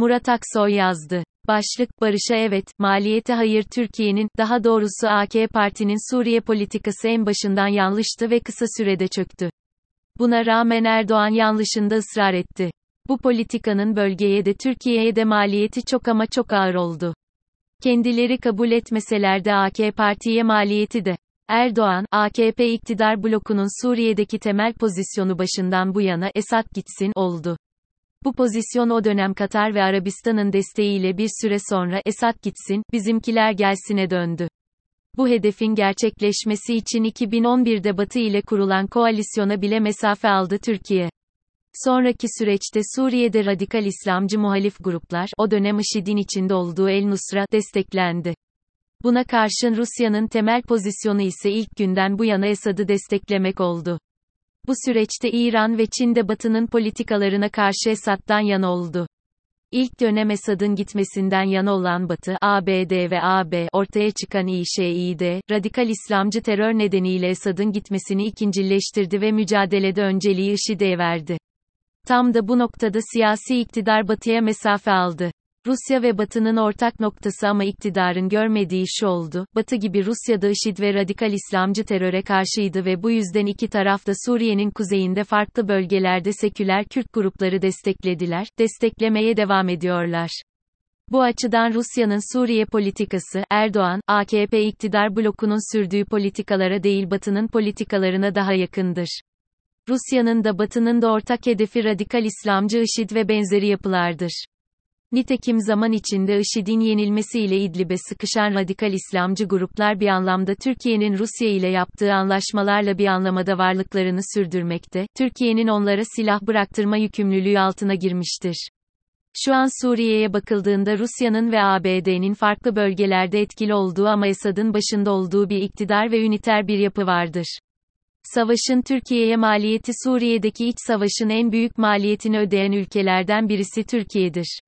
Murat Aksoy yazdı. Başlık, Barış'a evet, maliyete hayır Türkiye'nin, daha doğrusu AK Parti'nin Suriye politikası en başından yanlıştı ve kısa sürede çöktü. Buna rağmen Erdoğan yanlışında ısrar etti. Bu politikanın bölgeye de Türkiye'ye de maliyeti çok ama çok ağır oldu. Kendileri kabul etmeseler de AK Parti'ye maliyeti de. Erdoğan, AKP iktidar blokunun Suriye'deki temel pozisyonu başından bu yana Esad gitsin oldu. Bu pozisyon o dönem Katar ve Arabistan'ın desteğiyle bir süre sonra Esad gitsin, bizimkiler gelsine döndü. Bu hedefin gerçekleşmesi için 2011'de Batı ile kurulan koalisyona bile mesafe aldı Türkiye. Sonraki süreçte Suriye'de radikal İslamcı muhalif gruplar, o dönem IŞİD'in içinde olduğu El Nusra, desteklendi. Buna karşın Rusya'nın temel pozisyonu ise ilk günden bu yana Esad'ı desteklemek oldu. Bu süreçte İran ve Çin de Batı'nın politikalarına karşı Esad'dan yana oldu. İlk dönem Esad'ın gitmesinden yana olan Batı, ABD ve AB, ortaya çıkan İŞİD, radikal İslamcı terör nedeniyle Esad'ın gitmesini ikincileştirdi ve mücadelede önceliği IŞİD'e verdi. Tam da bu noktada siyasi iktidar Batı'ya mesafe aldı. Rusya ve Batı'nın ortak noktası ama iktidarın görmediği şu oldu, Batı gibi Rusya'da IŞİD ve radikal İslamcı teröre karşıydı ve bu yüzden iki taraf da Suriye'nin kuzeyinde farklı bölgelerde seküler Kürt grupları desteklediler, desteklemeye devam ediyorlar. Bu açıdan Rusya'nın Suriye politikası, Erdoğan, AKP iktidar blokunun sürdüğü politikalara değil Batı'nın politikalarına daha yakındır. Rusya'nın da Batı'nın da ortak hedefi radikal İslamcı IŞİD ve benzeri yapılardır. Nitekim zaman içinde IŞİD'in yenilmesiyle İdlib'e sıkışan radikal İslamcı gruplar bir anlamda Türkiye'nin Rusya ile yaptığı anlaşmalarla bir anlamada varlıklarını sürdürmekte, Türkiye'nin onlara silah bıraktırma yükümlülüğü altına girmiştir. Şu an Suriye'ye bakıldığında Rusya'nın ve ABD'nin farklı bölgelerde etkili olduğu ama Esad'ın başında olduğu bir iktidar ve üniter bir yapı vardır. Savaşın Türkiye'ye maliyeti Suriye'deki iç savaşın en büyük maliyetini ödeyen ülkelerden birisi Türkiye'dir.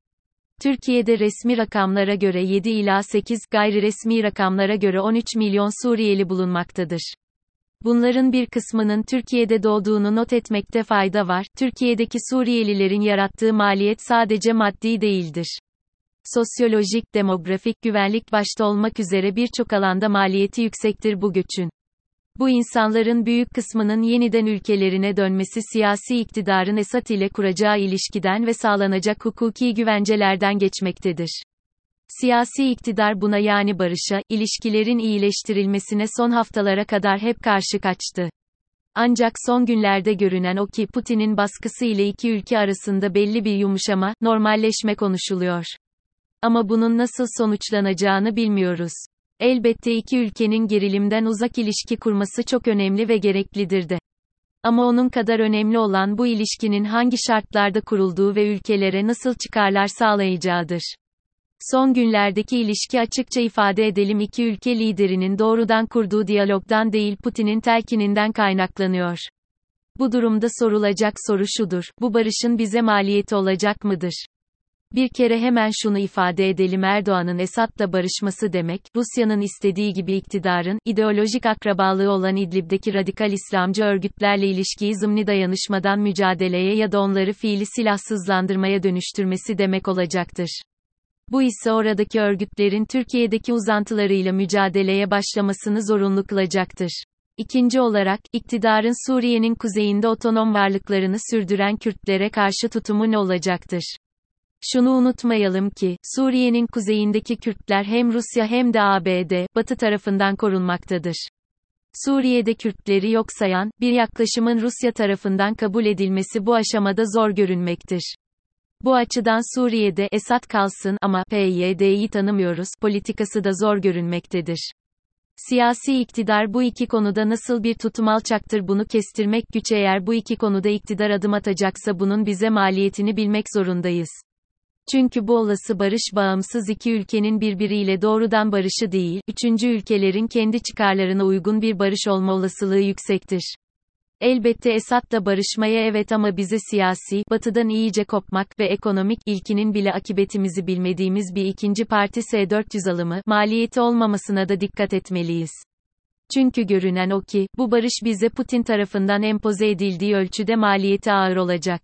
Türkiye'de resmi rakamlara göre 7 ila 8, gayri resmi rakamlara göre 13 milyon Suriyeli bulunmaktadır. Bunların bir kısmının Türkiye'de doğduğunu not etmekte fayda var. Türkiye'deki Suriyelilerin yarattığı maliyet sadece maddi değildir. Sosyolojik, demografik, güvenlik başta olmak üzere birçok alanda maliyeti yüksektir bu göçün. Bu insanların büyük kısmının yeniden ülkelerine dönmesi siyasi iktidarın Esad ile kuracağı ilişkiden ve sağlanacak hukuki güvencelerden geçmektedir. Siyasi iktidar buna yani barışa, ilişkilerin iyileştirilmesine son haftalara kadar hep karşı kaçtı. Ancak son günlerde görünen o ki Putin'in baskısı ile iki ülke arasında belli bir yumuşama, normalleşme konuşuluyor. Ama bunun nasıl sonuçlanacağını bilmiyoruz. Elbette iki ülkenin gerilimden uzak ilişki kurması çok önemli ve gereklidir de. Ama onun kadar önemli olan bu ilişkinin hangi şartlarda kurulduğu ve ülkelere nasıl çıkarlar sağlayacağıdır. Son günlerdeki ilişki açıkça ifade edelim iki ülke liderinin doğrudan kurduğu diyalogdan değil Putin'in telkininden kaynaklanıyor. Bu durumda sorulacak soru şudur, bu barışın bize maliyeti olacak mıdır? Bir kere hemen şunu ifade edelim Erdoğan'ın Esad'la barışması demek, Rusya'nın istediği gibi iktidarın, ideolojik akrabalığı olan İdlib'deki radikal İslamcı örgütlerle ilişkiyi zımni dayanışmadan mücadeleye ya da onları fiili silahsızlandırmaya dönüştürmesi demek olacaktır. Bu ise oradaki örgütlerin Türkiye'deki uzantılarıyla mücadeleye başlamasını zorunlu kılacaktır. İkinci olarak, iktidarın Suriye'nin kuzeyinde otonom varlıklarını sürdüren Kürtlere karşı tutumu ne olacaktır? Şunu unutmayalım ki, Suriye'nin kuzeyindeki Kürtler hem Rusya hem de ABD, Batı tarafından korunmaktadır. Suriye'de Kürtleri yok sayan, bir yaklaşımın Rusya tarafından kabul edilmesi bu aşamada zor görünmektir. Bu açıdan Suriye'de Esad kalsın ama PYD'yi tanımıyoruz politikası da zor görünmektedir. Siyasi iktidar bu iki konuda nasıl bir tutum alçaktır bunu kestirmek güç eğer bu iki konuda iktidar adım atacaksa bunun bize maliyetini bilmek zorundayız. Çünkü bu olası barış bağımsız iki ülkenin birbiriyle doğrudan barışı değil, üçüncü ülkelerin kendi çıkarlarına uygun bir barış olma olasılığı yüksektir. Elbette Esad'la barışmaya evet ama bize siyasi, batıdan iyice kopmak ve ekonomik, ilkinin bile akıbetimizi bilmediğimiz bir ikinci parti S-400 alımı, maliyeti olmamasına da dikkat etmeliyiz. Çünkü görünen o ki, bu barış bize Putin tarafından empoze edildiği ölçüde maliyeti ağır olacak.